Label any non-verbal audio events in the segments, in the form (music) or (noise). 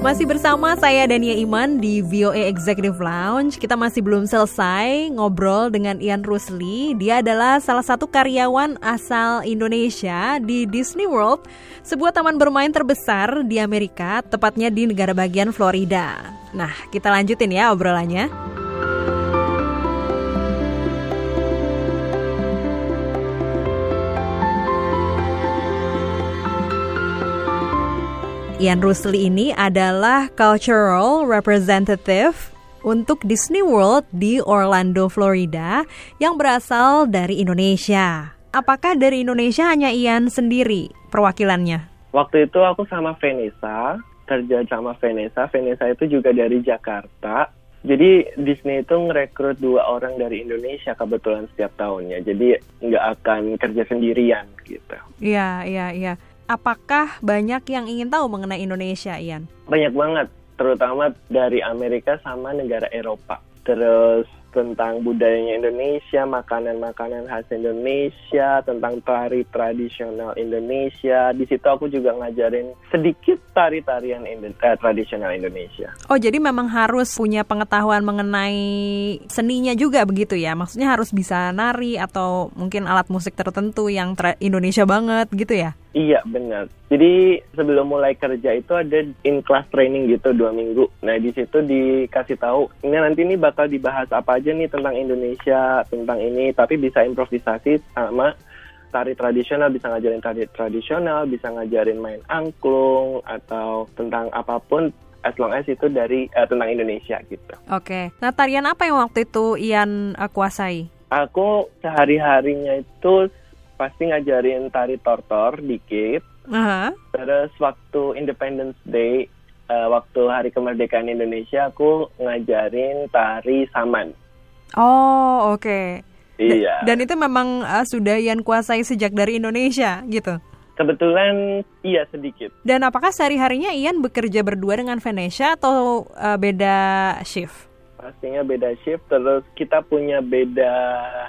Masih bersama saya Dania Iman di VOA Executive Lounge. Kita masih belum selesai ngobrol dengan Ian Rusli. Dia adalah salah satu karyawan asal Indonesia di Disney World, sebuah taman bermain terbesar di Amerika, tepatnya di negara bagian Florida. Nah, kita lanjutin ya obrolannya. Ian Rusli ini adalah cultural representative untuk Disney World di Orlando, Florida yang berasal dari Indonesia. Apakah dari Indonesia hanya Ian sendiri perwakilannya? Waktu itu aku sama Vanessa, kerja sama Vanessa. Vanessa itu juga dari Jakarta. Jadi Disney itu ngerekrut dua orang dari Indonesia kebetulan setiap tahunnya. Jadi nggak akan kerja sendirian gitu. Iya, iya, iya apakah banyak yang ingin tahu mengenai Indonesia, Ian? Banyak banget, terutama dari Amerika sama negara Eropa. Terus tentang budayanya Indonesia, makanan-makanan khas Indonesia, tentang tari tradisional Indonesia. Di situ aku juga ngajarin sedikit tari-tarian Indo eh, tradisional Indonesia. Oh, jadi memang harus punya pengetahuan mengenai seninya juga begitu ya? Maksudnya harus bisa nari atau mungkin alat musik tertentu yang Indonesia banget gitu ya? Iya benar. Jadi sebelum mulai kerja itu ada in class training gitu dua minggu. Nah di situ dikasih tahu ini nanti ini bakal dibahas apa aja nih tentang Indonesia tentang ini. Tapi bisa improvisasi sama tari tradisional bisa ngajarin tari tradisional, bisa ngajarin main angklung atau tentang apa pun as long as itu dari uh, tentang Indonesia gitu. Oke. Nah tarian apa yang waktu itu Ian uh, kuasai? Aku sehari harinya itu pasti ngajarin tari tortor dikit. Uh-huh. Terus waktu Independence Day, uh, waktu Hari Kemerdekaan Indonesia, aku ngajarin tari saman. Oh, oke. Okay. Iya. Dan itu memang uh, sudah yang kuasai sejak dari Indonesia, gitu? Kebetulan iya sedikit. Dan apakah sehari-harinya Ian bekerja berdua dengan Venesia atau uh, beda shift? Pastinya beda shift terus kita punya beda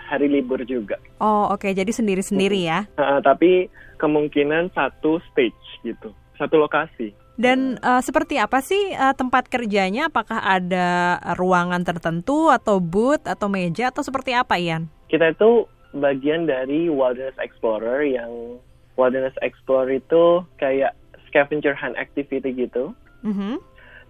hari libur juga. Oh oke okay. jadi sendiri-sendiri ya? Uh, tapi kemungkinan satu stage gitu, satu lokasi. Dan uh, seperti apa sih uh, tempat kerjanya? Apakah ada ruangan tertentu atau booth atau meja atau seperti apa Ian? Kita itu bagian dari Wilderness Explorer yang Wilderness Explorer itu kayak scavenger hunt activity gitu. Mm -hmm.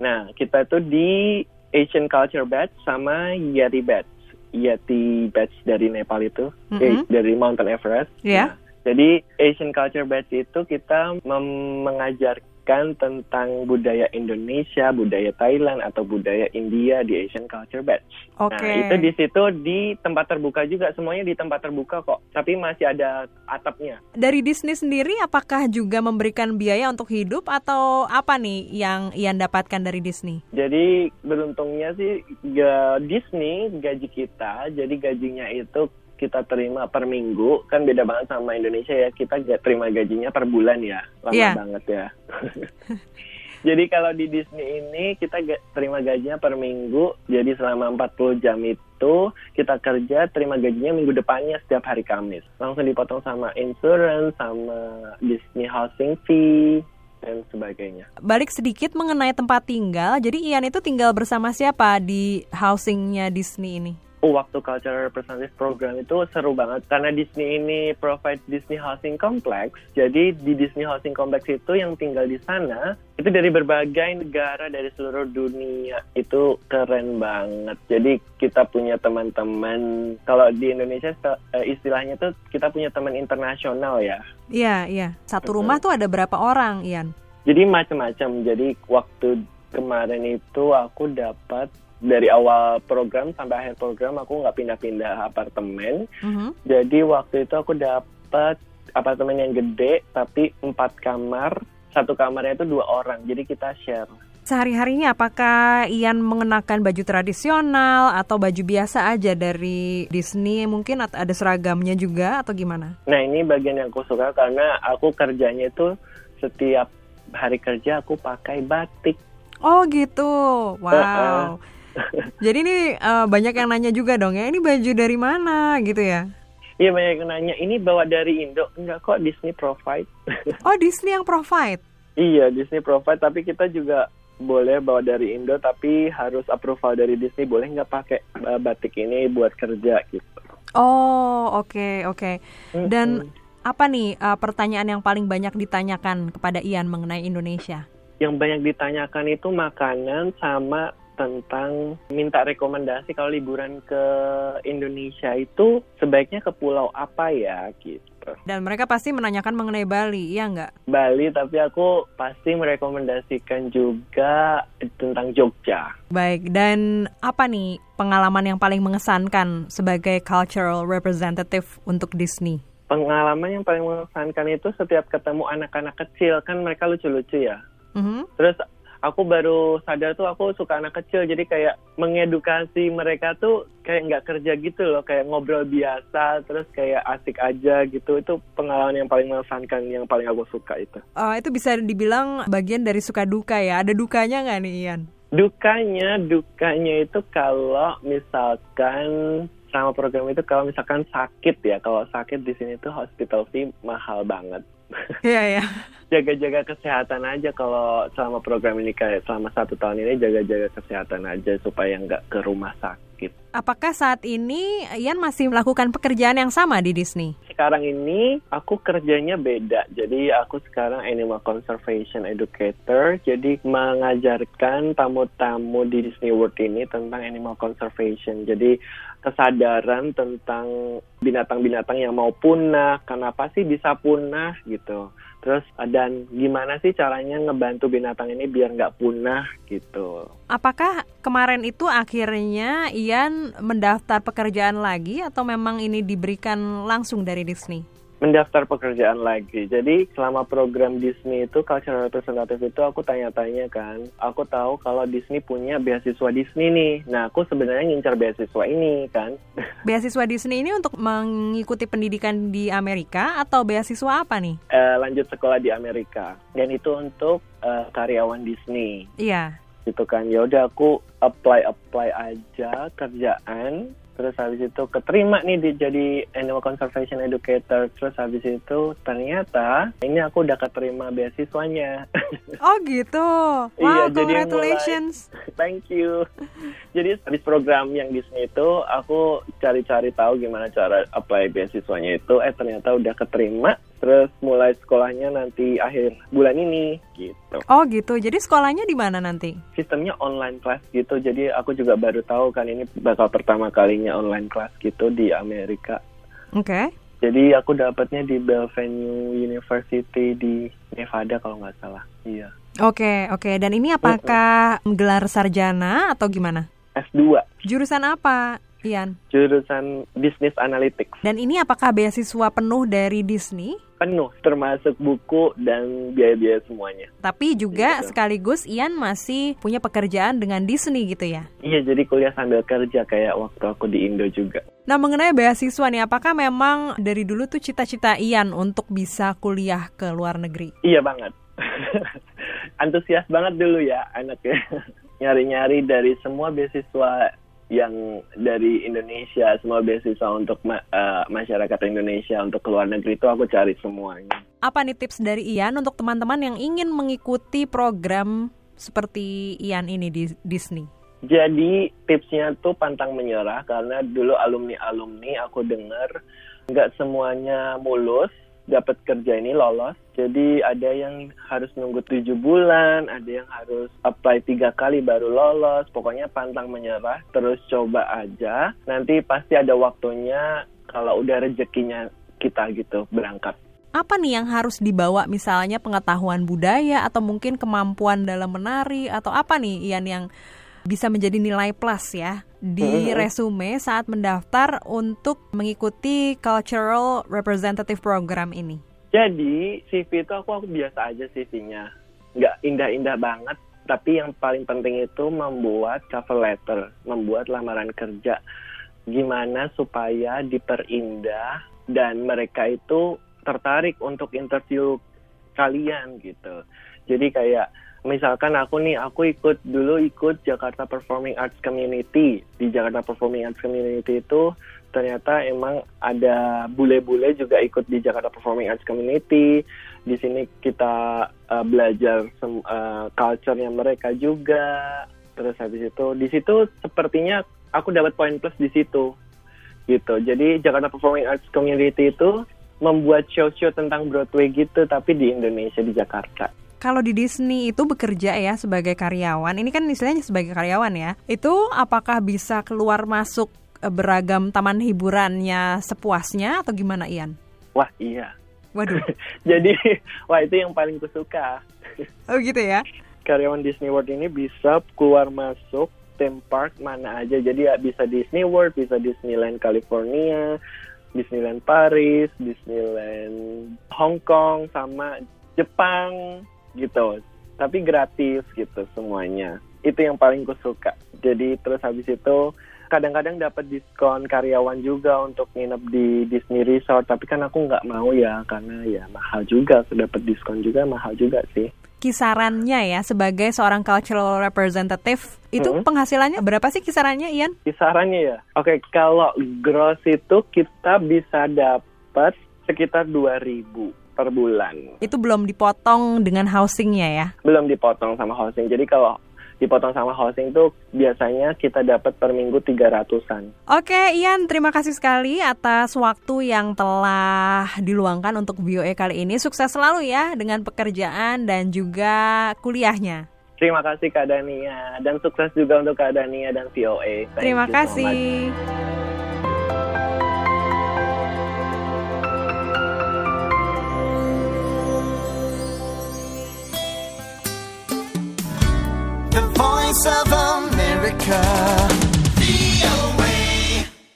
Nah kita tuh di Asian Culture Badge sama Yeti Badge. Yeti Badge dari Nepal itu, mm -hmm. eh, dari Mountain Everest. Yeah. Nah, jadi Asian Culture Badge itu kita mengajar mengajarkan tentang budaya Indonesia, budaya Thailand atau budaya India di Asian Culture. Oke. Okay. Nah, itu di situ di tempat terbuka juga, semuanya di tempat terbuka kok. Tapi masih ada atapnya. Dari Disney sendiri apakah juga memberikan biaya untuk hidup atau apa nih yang Ian dapatkan dari Disney? Jadi beruntungnya sih Disney gaji kita, jadi gajinya itu kita terima per minggu kan beda banget sama Indonesia ya kita gak terima gajinya per bulan ya lama yeah. banget ya (laughs) jadi kalau di Disney ini kita terima gajinya per minggu jadi selama 40 jam itu kita kerja terima gajinya minggu depannya setiap hari Kamis langsung dipotong sama insurance sama Disney housing fee dan sebagainya. Balik sedikit mengenai tempat tinggal, jadi Ian itu tinggal bersama siapa di housingnya Disney ini? Oh, waktu Cultural Representative Program itu seru banget karena Disney ini provide Disney Housing Complex. Jadi di Disney Housing Complex itu yang tinggal di sana itu dari berbagai negara dari seluruh dunia. Itu keren banget. Jadi kita punya teman-teman kalau di Indonesia eh, istilahnya tuh kita punya teman internasional ya. Iya, iya. Satu rumah tuh ada berapa orang, Ian? Jadi macam-macam. Jadi waktu kemarin itu aku dapat dari awal program sampai akhir program aku nggak pindah-pindah apartemen. Mm-hmm. Jadi waktu itu aku dapat apartemen yang gede tapi empat kamar, satu kamarnya itu dua orang. Jadi kita share. Sehari-harinya apakah Ian mengenakan baju tradisional atau baju biasa aja dari Disney mungkin ada seragamnya juga atau gimana? Nah ini bagian yang aku suka karena aku kerjanya itu setiap hari kerja aku pakai batik. Oh gitu, wow. Jadi ini uh, banyak yang nanya juga dong ya, ini baju dari mana gitu ya? Iya banyak yang nanya, ini bawa dari Indo? Enggak kok, Disney provide. (laughs) oh Disney yang provide? iya Disney provide, tapi kita juga boleh bawa dari Indo tapi harus approval dari Disney boleh nggak pakai uh, batik ini buat kerja gitu. Oh oke okay, oke. Okay. Dan mm-hmm. apa nih uh, pertanyaan yang paling banyak ditanyakan kepada Ian mengenai Indonesia? Yang banyak ditanyakan itu makanan sama tentang minta rekomendasi kalau liburan ke Indonesia itu sebaiknya ke pulau apa ya gitu. Dan mereka pasti menanyakan mengenai Bali, iya nggak? Bali, tapi aku pasti merekomendasikan juga tentang Jogja. Baik, dan apa nih pengalaman yang paling mengesankan sebagai cultural representative untuk Disney? Pengalaman yang paling mengesankan itu setiap ketemu anak-anak kecil, kan mereka lucu-lucu ya. Mm -hmm. Terus aku baru sadar tuh aku suka anak kecil jadi kayak mengedukasi mereka tuh kayak nggak kerja gitu loh kayak ngobrol biasa terus kayak asik aja gitu. Itu pengalaman yang paling mengesankan yang paling aku suka itu. Uh, itu bisa dibilang bagian dari suka duka ya. Ada dukanya nggak nih Ian? Dukanya dukanya itu kalau misalkan sama program itu kalau misalkan sakit ya kalau sakit di sini tuh hospital fee mahal banget Iya ya. (laughs) Jaga-jaga kesehatan aja kalau selama program ini kayak selama satu tahun ini jaga-jaga kesehatan aja supaya nggak ke rumah sakit. Apakah saat ini Ian masih melakukan pekerjaan yang sama di Disney? Sekarang ini aku kerjanya beda. Jadi aku sekarang animal conservation educator. Jadi mengajarkan tamu-tamu di Disney World ini tentang animal conservation. Jadi kesadaran tentang binatang-binatang yang mau punah, kenapa sih bisa punah gitu. Terus dan gimana sih caranya ngebantu binatang ini biar nggak punah gitu. Apakah kemarin itu akhirnya Ian mendaftar pekerjaan lagi atau memang ini diberikan langsung dari Disney? Mendaftar pekerjaan lagi. Jadi selama program Disney itu cultural representative itu aku tanya-tanya kan. Aku tahu kalau Disney punya beasiswa Disney nih. Nah aku sebenarnya ngincar beasiswa ini kan. (laughs) Beasiswa Disney ini untuk mengikuti pendidikan di Amerika atau beasiswa apa nih? Uh, lanjut sekolah di Amerika. Dan itu untuk uh, karyawan Disney. Iya. Gitu kan. Ya udah aku apply apply aja kerjaan terus habis itu keterima nih di jadi animal conservation educator. Terus habis itu ternyata ini aku udah keterima beasiswanya. (laughs) Oh gitu. Wow iya, congratulations. Mulai, (laughs) thank you. Jadi habis program yang di sini itu aku cari-cari tahu gimana cara apply beasiswanya itu. Eh ternyata udah keterima terus mulai sekolahnya nanti akhir bulan ini gitu. Oh gitu, jadi sekolahnya di mana nanti? Sistemnya online class gitu, jadi aku juga baru tahu kan ini bakal pertama kalinya online class gitu di Amerika. Oke. Okay. Jadi aku dapatnya di Bellevue University di Nevada kalau nggak salah. Iya. Oke, okay, oke. Okay. Dan ini apakah gelar sarjana atau gimana? S2. Jurusan apa? Ian? Jurusan Business Analytics. Dan ini apakah beasiswa penuh dari Disney? Penuh, termasuk buku dan biaya-biaya semuanya. Tapi juga gitu. sekaligus Ian masih punya pekerjaan dengan Disney gitu ya? Iya, jadi kuliah sambil kerja kayak waktu aku di Indo juga. Nah mengenai beasiswa nih, apakah memang dari dulu tuh cita-cita Ian untuk bisa kuliah ke luar negeri? Iya banget. (laughs) Antusias banget dulu ya anaknya. (laughs) Nyari-nyari dari semua beasiswa yang dari Indonesia semua beasiswa untuk ma uh, masyarakat Indonesia untuk keluar negeri itu aku cari semuanya. Apa nih tips dari Ian untuk teman-teman yang ingin mengikuti program seperti Ian ini di Disney? Jadi tipsnya tuh pantang menyerah karena dulu alumni-alumni aku dengar nggak semuanya mulus dapat kerja ini lolos. Jadi ada yang harus nunggu tujuh bulan, ada yang harus apply tiga kali baru lolos. Pokoknya pantang menyerah, terus coba aja. Nanti pasti ada waktunya kalau udah rezekinya kita gitu berangkat. Apa nih yang harus dibawa misalnya pengetahuan budaya atau mungkin kemampuan dalam menari atau apa nih Ian yang bisa menjadi nilai plus ya di resume saat mendaftar untuk mengikuti cultural representative program ini? Jadi CV itu aku aku biasa aja CV-nya, nggak indah-indah banget. Tapi yang paling penting itu membuat cover letter, membuat lamaran kerja. Gimana supaya diperindah dan mereka itu tertarik untuk interview kalian gitu. Jadi kayak misalkan aku nih aku ikut dulu ikut Jakarta Performing Arts Community. Di Jakarta Performing Arts Community itu ternyata emang ada bule-bule juga ikut di Jakarta Performing Arts Community. Di sini kita uh, belajar uh, culture-nya mereka juga. Terus habis itu di situ sepertinya aku dapat poin plus di situ gitu. Jadi Jakarta Performing Arts Community itu membuat show-show tentang Broadway gitu tapi di Indonesia di Jakarta kalau di Disney itu bekerja ya sebagai karyawan, ini kan istilahnya sebagai karyawan ya. Itu apakah bisa keluar masuk eh, beragam taman hiburannya sepuasnya atau gimana Ian? Wah iya, Waduh. (laughs) Jadi, wah itu yang paling kusuka. Oh gitu ya? Karyawan Disney World ini bisa keluar masuk theme park mana aja. Jadi ya bisa Disney World, bisa Disneyland California, Disneyland Paris, Disneyland Hong Kong, sama Jepang gitu. Tapi gratis gitu semuanya. Itu yang paling kusuka. Jadi terus habis itu kadang-kadang dapat diskon karyawan juga untuk nginep di Disney Resort tapi kan aku nggak mau ya karena ya mahal juga dapat diskon juga mahal juga sih kisarannya ya sebagai seorang cultural representative itu -hmm. penghasilannya berapa sih kisarannya Ian? Kisarannya ya. Oke, kalau gross itu kita bisa dapat sekitar 2000 per bulan. Itu belum dipotong dengan housingnya ya? Belum dipotong sama housing. Jadi kalau dipotong sama housing tuh biasanya kita dapat per minggu 300-an. Oke, Ian, terima kasih sekali atas waktu yang telah diluangkan untuk VOA kali ini. Sukses selalu ya dengan pekerjaan dan juga kuliahnya. Terima kasih Kak Dania dan sukses juga untuk Kak Dania dan VOA. Thank terima kasih. So voice of America.